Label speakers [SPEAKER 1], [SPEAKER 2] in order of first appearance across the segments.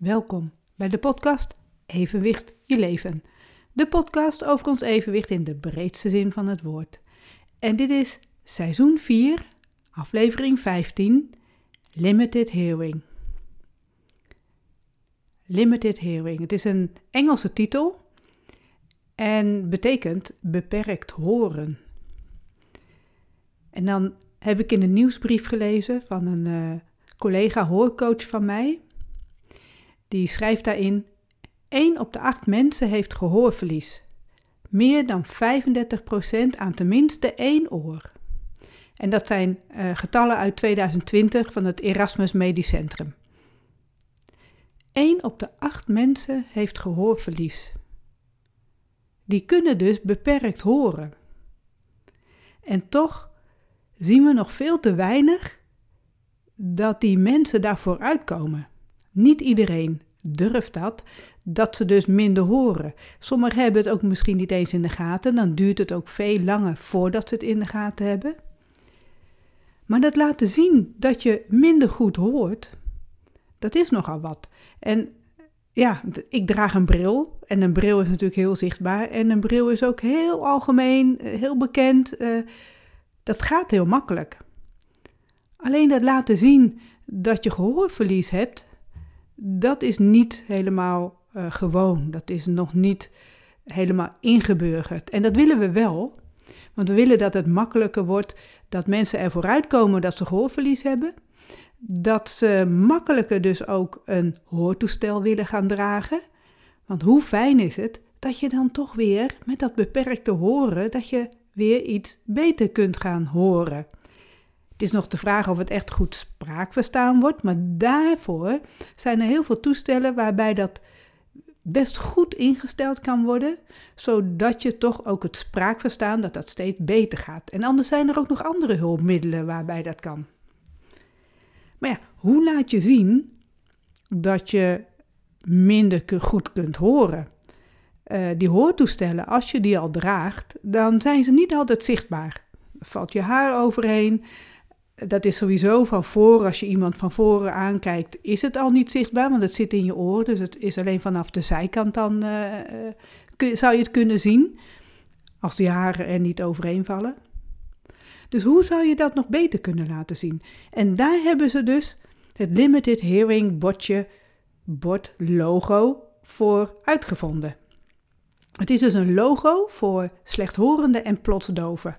[SPEAKER 1] Welkom bij de podcast Evenwicht je leven. De podcast over ons evenwicht in de breedste zin van het woord. En dit is seizoen 4, aflevering 15, Limited Hearing. Limited Hearing. Het is een Engelse titel en betekent beperkt horen. En dan heb ik in een nieuwsbrief gelezen van een uh, collega hoorcoach van mij. Die schrijft daarin: 1 op de 8 mensen heeft gehoorverlies. Meer dan 35% aan tenminste één oor. En dat zijn uh, getallen uit 2020 van het Erasmus Medisch Centrum. 1 op de 8 mensen heeft gehoorverlies. Die kunnen dus beperkt horen. En toch zien we nog veel te weinig dat die mensen daarvoor uitkomen. Niet iedereen durft dat, dat ze dus minder horen. Sommigen hebben het ook misschien niet eens in de gaten, dan duurt het ook veel langer voordat ze het in de gaten hebben. Maar dat laten zien dat je minder goed hoort, dat is nogal wat. En ja, ik draag een bril en een bril is natuurlijk heel zichtbaar en een bril is ook heel algemeen, heel bekend. Uh, dat gaat heel makkelijk. Alleen dat laten zien dat je gehoorverlies hebt, dat is niet helemaal uh, gewoon. Dat is nog niet helemaal ingeburgerd. En dat willen we wel, want we willen dat het makkelijker wordt dat mensen er vooruit komen dat ze gehoorverlies hebben. Dat ze makkelijker dus ook een hoortoestel willen gaan dragen. Want hoe fijn is het dat je dan toch weer met dat beperkte horen, dat je weer iets beter kunt gaan horen. Het is nog de vraag of het echt goed spraakverstaan wordt, maar daarvoor zijn er heel veel toestellen waarbij dat best goed ingesteld kan worden, zodat je toch ook het spraakverstaan dat dat steeds beter gaat. En anders zijn er ook nog andere hulpmiddelen waarbij dat kan. Maar ja, hoe laat je zien dat je minder goed kunt horen? Uh, die hoortoestellen, als je die al draagt, dan zijn ze niet altijd zichtbaar. Valt je haar overheen, dat is sowieso van voren, als je iemand van voren aankijkt, is het al niet zichtbaar, want het zit in je oor. Dus het is alleen vanaf de zijkant dan, uh, kun, zou je het kunnen zien, als die haren er niet overheen vallen. Dus hoe zou je dat nog beter kunnen laten zien? En daar hebben ze dus het Limited Hearing bordje, bord logo voor uitgevonden. Het is dus een logo voor slechthorenden en plotsdoven.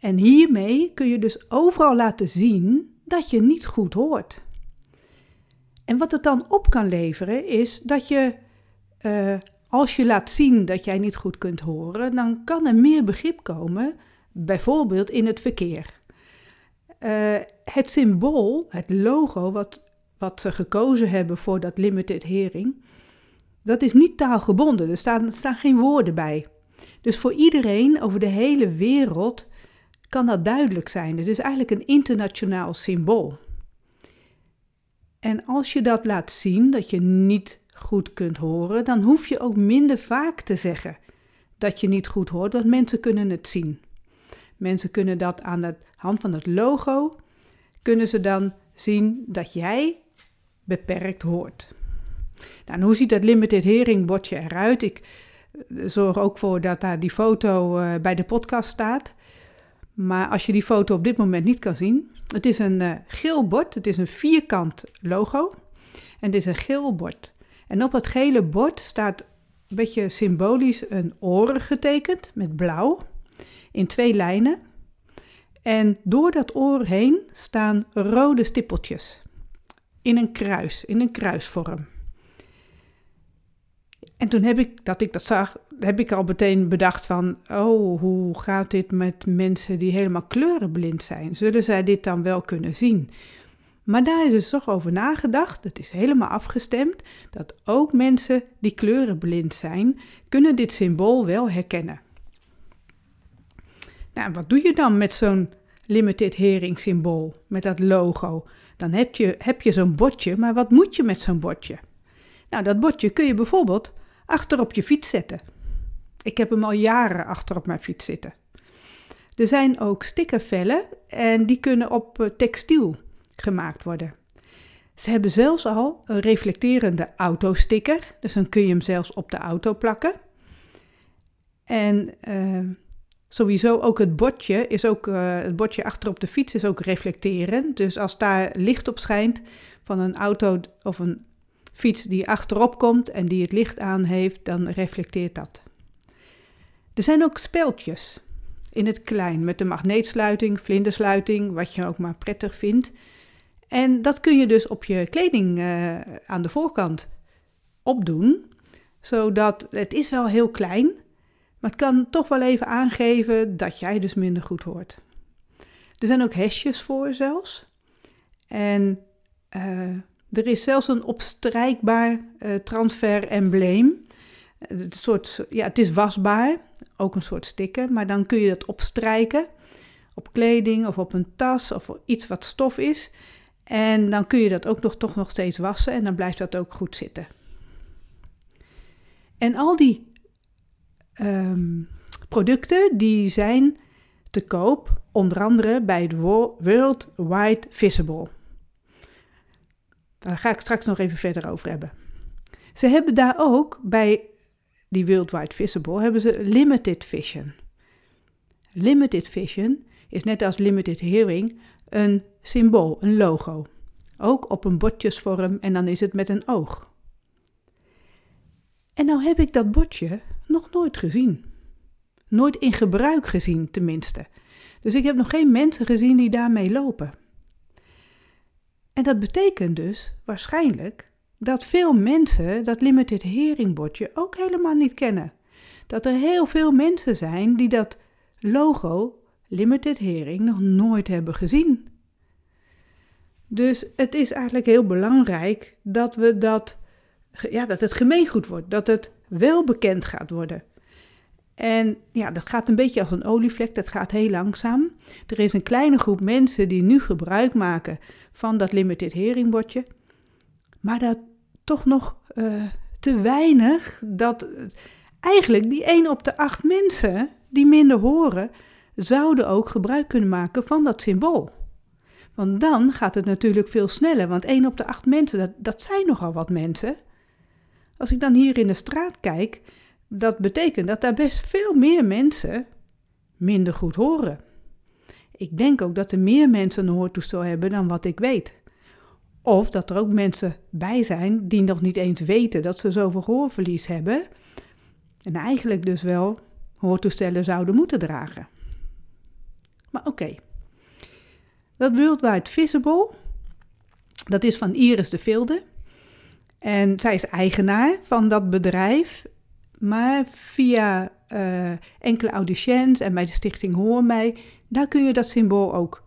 [SPEAKER 1] En hiermee kun je dus overal laten zien dat je niet goed hoort. En wat het dan op kan leveren is dat je, uh, als je laat zien dat jij niet goed kunt horen, dan kan er meer begrip komen, bijvoorbeeld in het verkeer. Uh, het symbool, het logo wat, wat ze gekozen hebben voor dat limited hearing, dat is niet taalgebonden. Er staan, er staan geen woorden bij. Dus voor iedereen over de hele wereld kan dat duidelijk zijn. Het is eigenlijk een internationaal symbool. En als je dat laat zien, dat je niet goed kunt horen, dan hoef je ook minder vaak te zeggen dat je niet goed hoort, want mensen kunnen het zien. Mensen kunnen dat aan de hand van het logo, kunnen ze dan zien dat jij beperkt hoort. Nou, hoe ziet dat limited hearing bordje eruit? Ik eh, zorg ook voor dat daar die foto uh, bij de podcast staat. Maar als je die foto op dit moment niet kan zien, het is een uh, geel bord, het is een vierkant logo en het is een geel bord. En op het gele bord staat een beetje symbolisch een oor getekend met blauw in twee lijnen. En door dat oor heen staan rode stippeltjes in een kruis, in een kruisvorm. En toen heb ik, dat ik dat zag, heb ik al meteen bedacht van, oh, hoe gaat dit met mensen die helemaal kleurenblind zijn? Zullen zij dit dan wel kunnen zien? Maar daar is dus toch over nagedacht, het is helemaal afgestemd, dat ook mensen die kleurenblind zijn, kunnen dit symbool wel herkennen. Nou, wat doe je dan met zo'n limited hearing symbool, met dat logo? Dan heb je, heb je zo'n bordje, maar wat moet je met zo'n bordje? Nou, dat bordje kun je bijvoorbeeld achter op je fiets zetten. Ik heb hem al jaren achter op mijn fiets zitten. Er zijn ook stickervellen en die kunnen op eh, textiel gemaakt worden. Ze hebben zelfs al een reflecterende autosticker, dus dan kun je hem zelfs op de auto plakken. En uh, sowieso ook het bordje is ook, uh, het bordje achter op de fiets is ook reflecterend. Dus als daar licht op schijnt van een auto of een fiets die achterop komt en die het licht aan heeft, dan reflecteert dat. Er zijn ook speldjes in het klein met de magneetsluiting, vlindersluiting, wat je ook maar prettig vindt. En dat kun je dus op je kleding uh, aan de voorkant opdoen, zodat het is wel heel klein, maar het kan toch wel even aangeven dat jij dus minder goed hoort. Er zijn ook hesjes voor zelfs. En uh, er is zelfs een opstrijkbaar uh, transfer-embleem. Het, soort, ja, het is wasbaar, ook een soort sticker, maar dan kun je dat opstrijken op kleding of op een tas of iets wat stof is. En dan kun je dat ook nog, toch nog steeds wassen en dan blijft dat ook goed zitten. En al die um, producten die zijn te koop, onder andere bij World Wide Visible. Daar ga ik straks nog even verder over hebben. Ze hebben daar ook bij die Worldwide Visible hebben ze Limited Vision. Limited Vision is net als Limited Hearing een symbool, een logo. Ook op een bordjesvorm en dan is het met een oog. En nou heb ik dat bordje nog nooit gezien. Nooit in gebruik gezien, tenminste. Dus ik heb nog geen mensen gezien die daarmee lopen. En dat betekent dus waarschijnlijk dat veel mensen dat limited heringbordje ook helemaal niet kennen. Dat er heel veel mensen zijn die dat logo limited hering nog nooit hebben gezien. Dus het is eigenlijk heel belangrijk dat we dat, ja, dat het gemeengoed wordt, dat het wel bekend gaat worden. En ja, dat gaat een beetje als een olievlek, dat gaat heel langzaam. Er is een kleine groep mensen die nu gebruik maken van dat limited heringbordje. Maar dat toch nog uh, te weinig dat eigenlijk die 1 op de 8 mensen die minder horen, zouden ook gebruik kunnen maken van dat symbool. Want dan gaat het natuurlijk veel sneller, want 1 op de 8 mensen, dat, dat zijn nogal wat mensen. Als ik dan hier in de straat kijk, dat betekent dat daar best veel meer mensen minder goed horen. Ik denk ook dat er meer mensen een hoortoestel hebben dan wat ik weet. Of dat er ook mensen bij zijn die nog niet eens weten dat ze zoveel gehoorverlies hebben. En eigenlijk dus wel hoortoestellen zouden moeten dragen. Maar oké. Dat Worldwide Visible, dat is van Iris de Vilde. En zij is eigenaar van dat bedrijf. Maar via uh, enkele audiciëns en bij de stichting Hoor Mij, daar kun je dat symbool ook,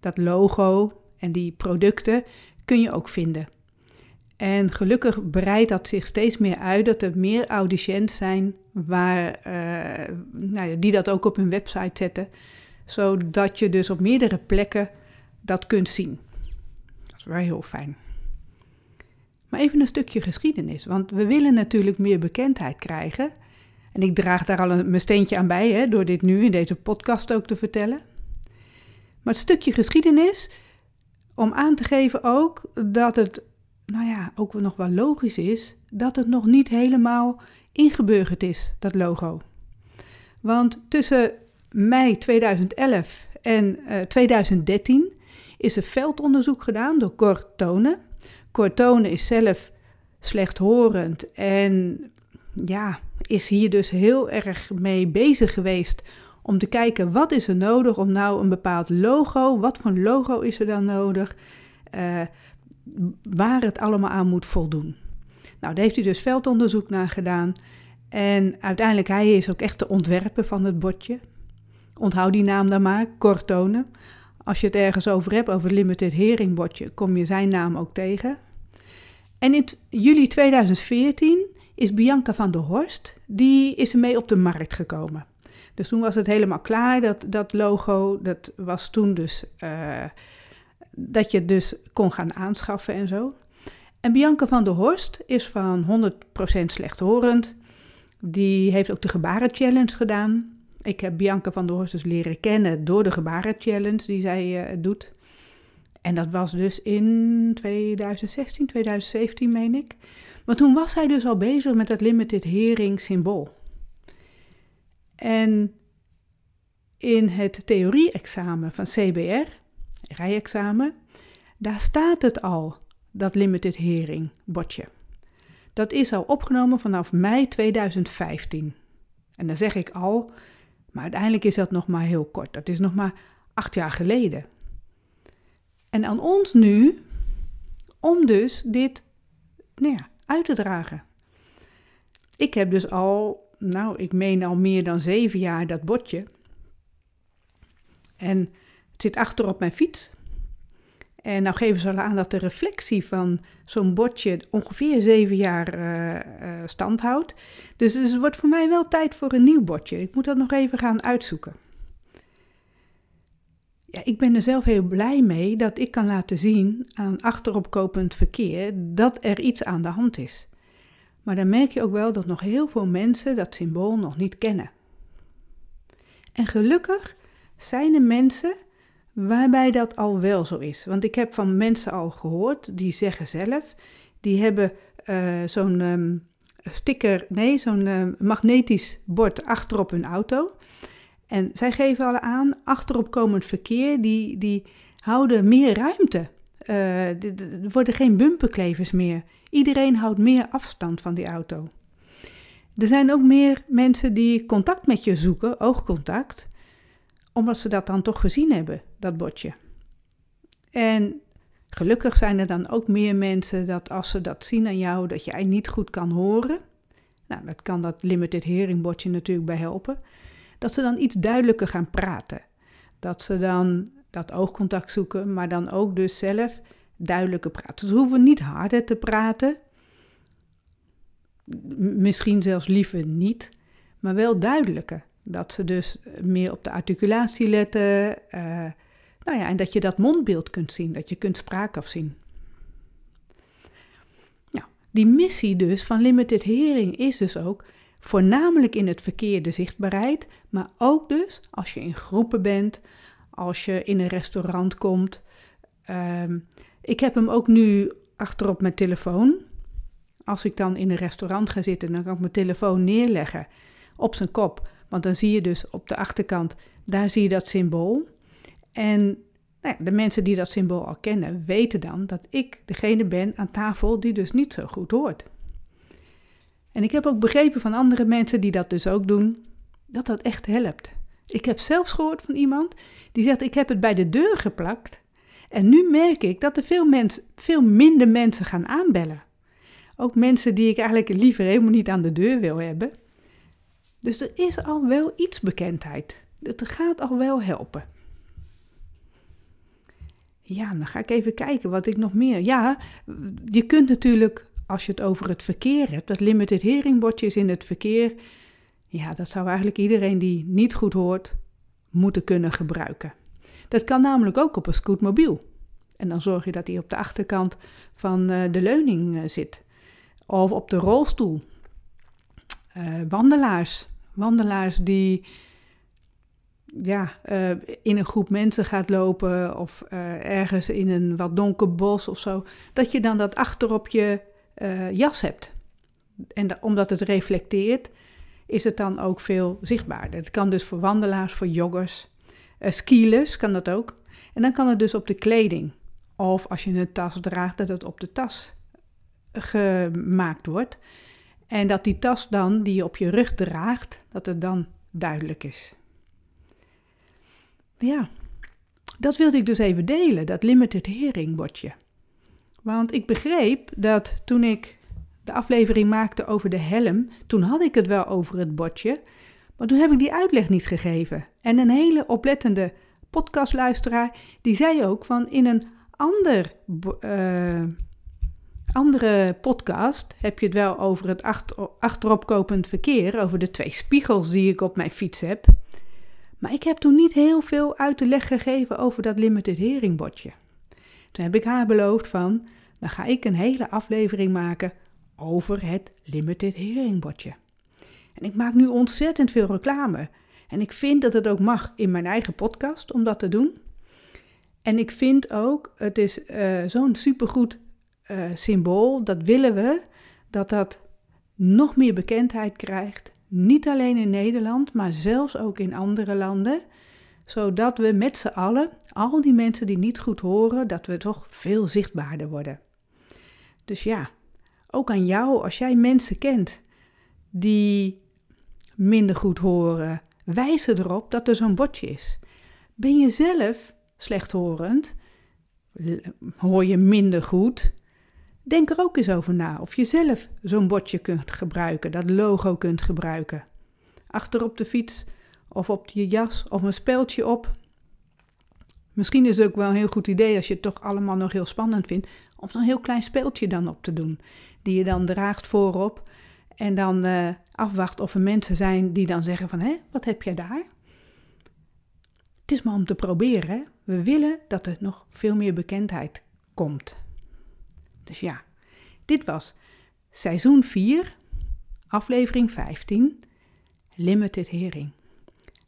[SPEAKER 1] dat logo en die producten, kun je ook vinden. En gelukkig breidt dat zich steeds meer uit dat er meer audiciëns zijn waar, uh, nou ja, die dat ook op hun website zetten, zodat je dus op meerdere plekken dat kunt zien. Dat is wel heel fijn. Maar even een stukje geschiedenis, want we willen natuurlijk meer bekendheid krijgen. En ik draag daar al een, mijn steentje aan bij, hè, door dit nu in deze podcast ook te vertellen. Maar het stukje geschiedenis, om aan te geven ook dat het, nou ja, ook nog wel logisch is, dat het nog niet helemaal ingeburgerd is, dat logo. Want tussen mei 2011 en uh, eh, 2013 is er veldonderzoek gedaan door Cor Tonen. Cortone is zelf slechthorend en ja, is hier dus heel erg mee bezig geweest om te kijken wat is er nodig om nou een bepaald logo, wat voor logo is er dan nodig, uh, waar het allemaal aan moet voldoen. Nou, daar heeft hij dus veldonderzoek naar gedaan en uiteindelijk hij is ook echt de ontwerper van het bordje. Onthoud die naam dan maar, Cortone. Als je het ergens over hebt, over Limited Heringbordje, kom je zijn naam ook tegen. En in juli 2014 is Bianca van der Horst, die is ermee op de markt gekomen. Dus toen was het helemaal klaar, dat, dat logo, dat was toen dus, uh, dat je dus kon gaan aanschaffen en zo. En Bianca van der Horst is van 100% slechthorend. Die heeft ook de gebaren challenge gedaan. Ik heb Bianca van der Horst dus leren kennen door de gebaren challenge die zij uh, doet. En dat was dus in 2016, 2017 meen ik. Maar toen was hij dus al bezig met het limited hearing symbool. En in het theorie-examen van CBR, rijexamen, daar staat het al, dat limited hearing bordje. Dat is al opgenomen vanaf mei 2015. En dan zeg ik al, maar uiteindelijk is dat nog maar heel kort. Dat is nog maar acht jaar geleden. En aan ons nu om dus dit nou ja, uit te dragen. Ik heb dus al, nou, ik meen al meer dan zeven jaar dat bordje. En het zit achter op mijn fiets. En nou geven ze al aan dat de reflectie van zo'n bordje ongeveer zeven jaar uh, stand houdt. Dus, dus het wordt voor mij wel tijd voor een nieuw bordje. Ik moet dat nog even gaan uitzoeken. Ja, ik ben er zelf heel blij mee dat ik kan laten zien aan achteropkopend verkeer dat er iets aan de hand is. Maar dan merk je ook wel dat nog heel veel mensen dat symbool nog niet kennen. En gelukkig zijn er mensen waarbij dat al wel zo is. Want ik heb van mensen al gehoord die zeggen zelf, die hebben uh, zo'n um, sticker, nee, zo'n uh, magnetisch bord achterop hun auto. En zij geven al aan, achteropkomend verkeer, die, die houden meer ruimte. Uh, er worden geen bumperklevers meer. Iedereen houdt meer afstand van die auto. Er zijn ook meer mensen die contact met je zoeken, oogcontact, omdat ze dat dan toch gezien hebben, dat bordje. En gelukkig zijn er dan ook meer mensen dat als ze dat zien aan jou, dat jij niet goed kan horen. Nou, dat kan dat limited hearing bordje natuurlijk bij helpen dat ze dan iets duidelijker gaan praten. Dat ze dan dat oogcontact zoeken, maar dan ook dus zelf duidelijker praten. Ze hoeven niet harder te praten, misschien zelfs liever niet, maar wel duidelijker. Dat ze dus meer op de articulatie letten. Uh, nou ja, en dat je dat mondbeeld kunt zien, dat je kunt spraak afzien. Nou, die missie dus van Limited Hearing is dus ook Voornamelijk in het verkeer de zichtbaarheid, maar ook dus als je in groepen bent, als je in een restaurant komt. Ehm, ik heb hem ook nu achterop mijn telefoon. Als ik dan in een restaurant ga zitten, dan kan ik mijn telefoon neerleggen op zijn kop. Want dan zie je dus op de achterkant, daar zie je dat symbool. En nou ja, de mensen die dat symbool al kennen, weten dan dat ik degene ben aan tafel die dus niet zo goed hoort. En ik heb ook begrepen van andere mensen die dat dus ook doen, dat dat echt helpt. Ik heb zelfs gehoord van iemand die zegt: Ik heb het bij de deur geplakt. En nu merk ik dat er veel, mens, veel minder mensen gaan aanbellen. Ook mensen die ik eigenlijk liever helemaal niet aan de deur wil hebben. Dus er is al wel iets bekendheid. Het gaat al wel helpen. Ja, dan ga ik even kijken wat ik nog meer. Ja, je kunt natuurlijk als je het over het verkeer hebt, dat limited hearing is in het verkeer, ja, dat zou eigenlijk iedereen die niet goed hoort moeten kunnen gebruiken. Dat kan namelijk ook op een scootmobiel. En dan zorg je dat hij op de achterkant van uh, de leuning uh, zit. Of op de rolstoel. Uh, wandelaars. Wandelaars die ja, in een groep mensen gaat lopen of ergens in een wat donker bos of zo. Dat je dan dat achterop je uh, jas hebt. En omdat het reflecteert, is het dan ook veel zichtbaarder. Het kan dus voor wandelaars, voor joggers, uh, kan dat ook. En dan kan het dus op de kleding. Of als je een tas draagt, dat het op de tas gemaakt wordt. En dat die tas dan, die je op je rug draagt, dat het dan duidelijk is. Ja, dat wilde ik dus even delen, dat limited hearing bordje. Want ik begreep dat toen ik de aflevering maakte over de helm, toen had ik het wel over het bordje, maar toen heb ik die uitleg niet gegeven. En een hele oplettende podcastluisteraar, die zei ook van in een ander, uh, andere podcast heb je het wel over het achter, achteropkopend verkeer, over de twee spiegels die ik op mijn fiets heb. Maar ik heb toen niet heel veel uit te leg gegeven over dat limited hearing bordje. Toen heb ik haar beloofd van, dan ga ik een hele aflevering maken over het limited hearing bordje. En ik maak nu ontzettend veel reclame. En ik vind dat het ook mag in mijn eigen podcast om dat te doen. En ik vind ook, het is uh, zo'n supergoed uh, symbool, dat willen we, dat dat nog meer bekendheid krijgt. Niet alleen in Nederland, maar zelfs ook in andere landen. Zodat we met z'n allen, al die mensen die niet goed horen, dat we toch veel zichtbaarder worden. Dus ja, ook aan jou, als jij mensen kent die minder goed horen, wijs erop dat er zo'n bordje is. Ben je zelf slechthorend, hoor je minder goed, denk er ook eens over na of je zelf zo'n bordje kunt gebruiken, dat logo kunt gebruiken. Achter op de fiets of op je jas of een speldje op. Misschien is het ook wel een heel goed idee als je het toch allemaal nog heel spannend vindt, om zo'n heel klein speeltje dan op te doen, die je dan draagt voorop en dan uh, afwacht of er mensen zijn die dan zeggen van, hé, wat heb jij daar? Het is maar om te proberen. We willen dat er nog veel meer bekendheid komt. Dus ja, dit was seizoen 4, aflevering 15, Limited Hering.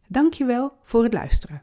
[SPEAKER 1] Dankjewel voor het luisteren.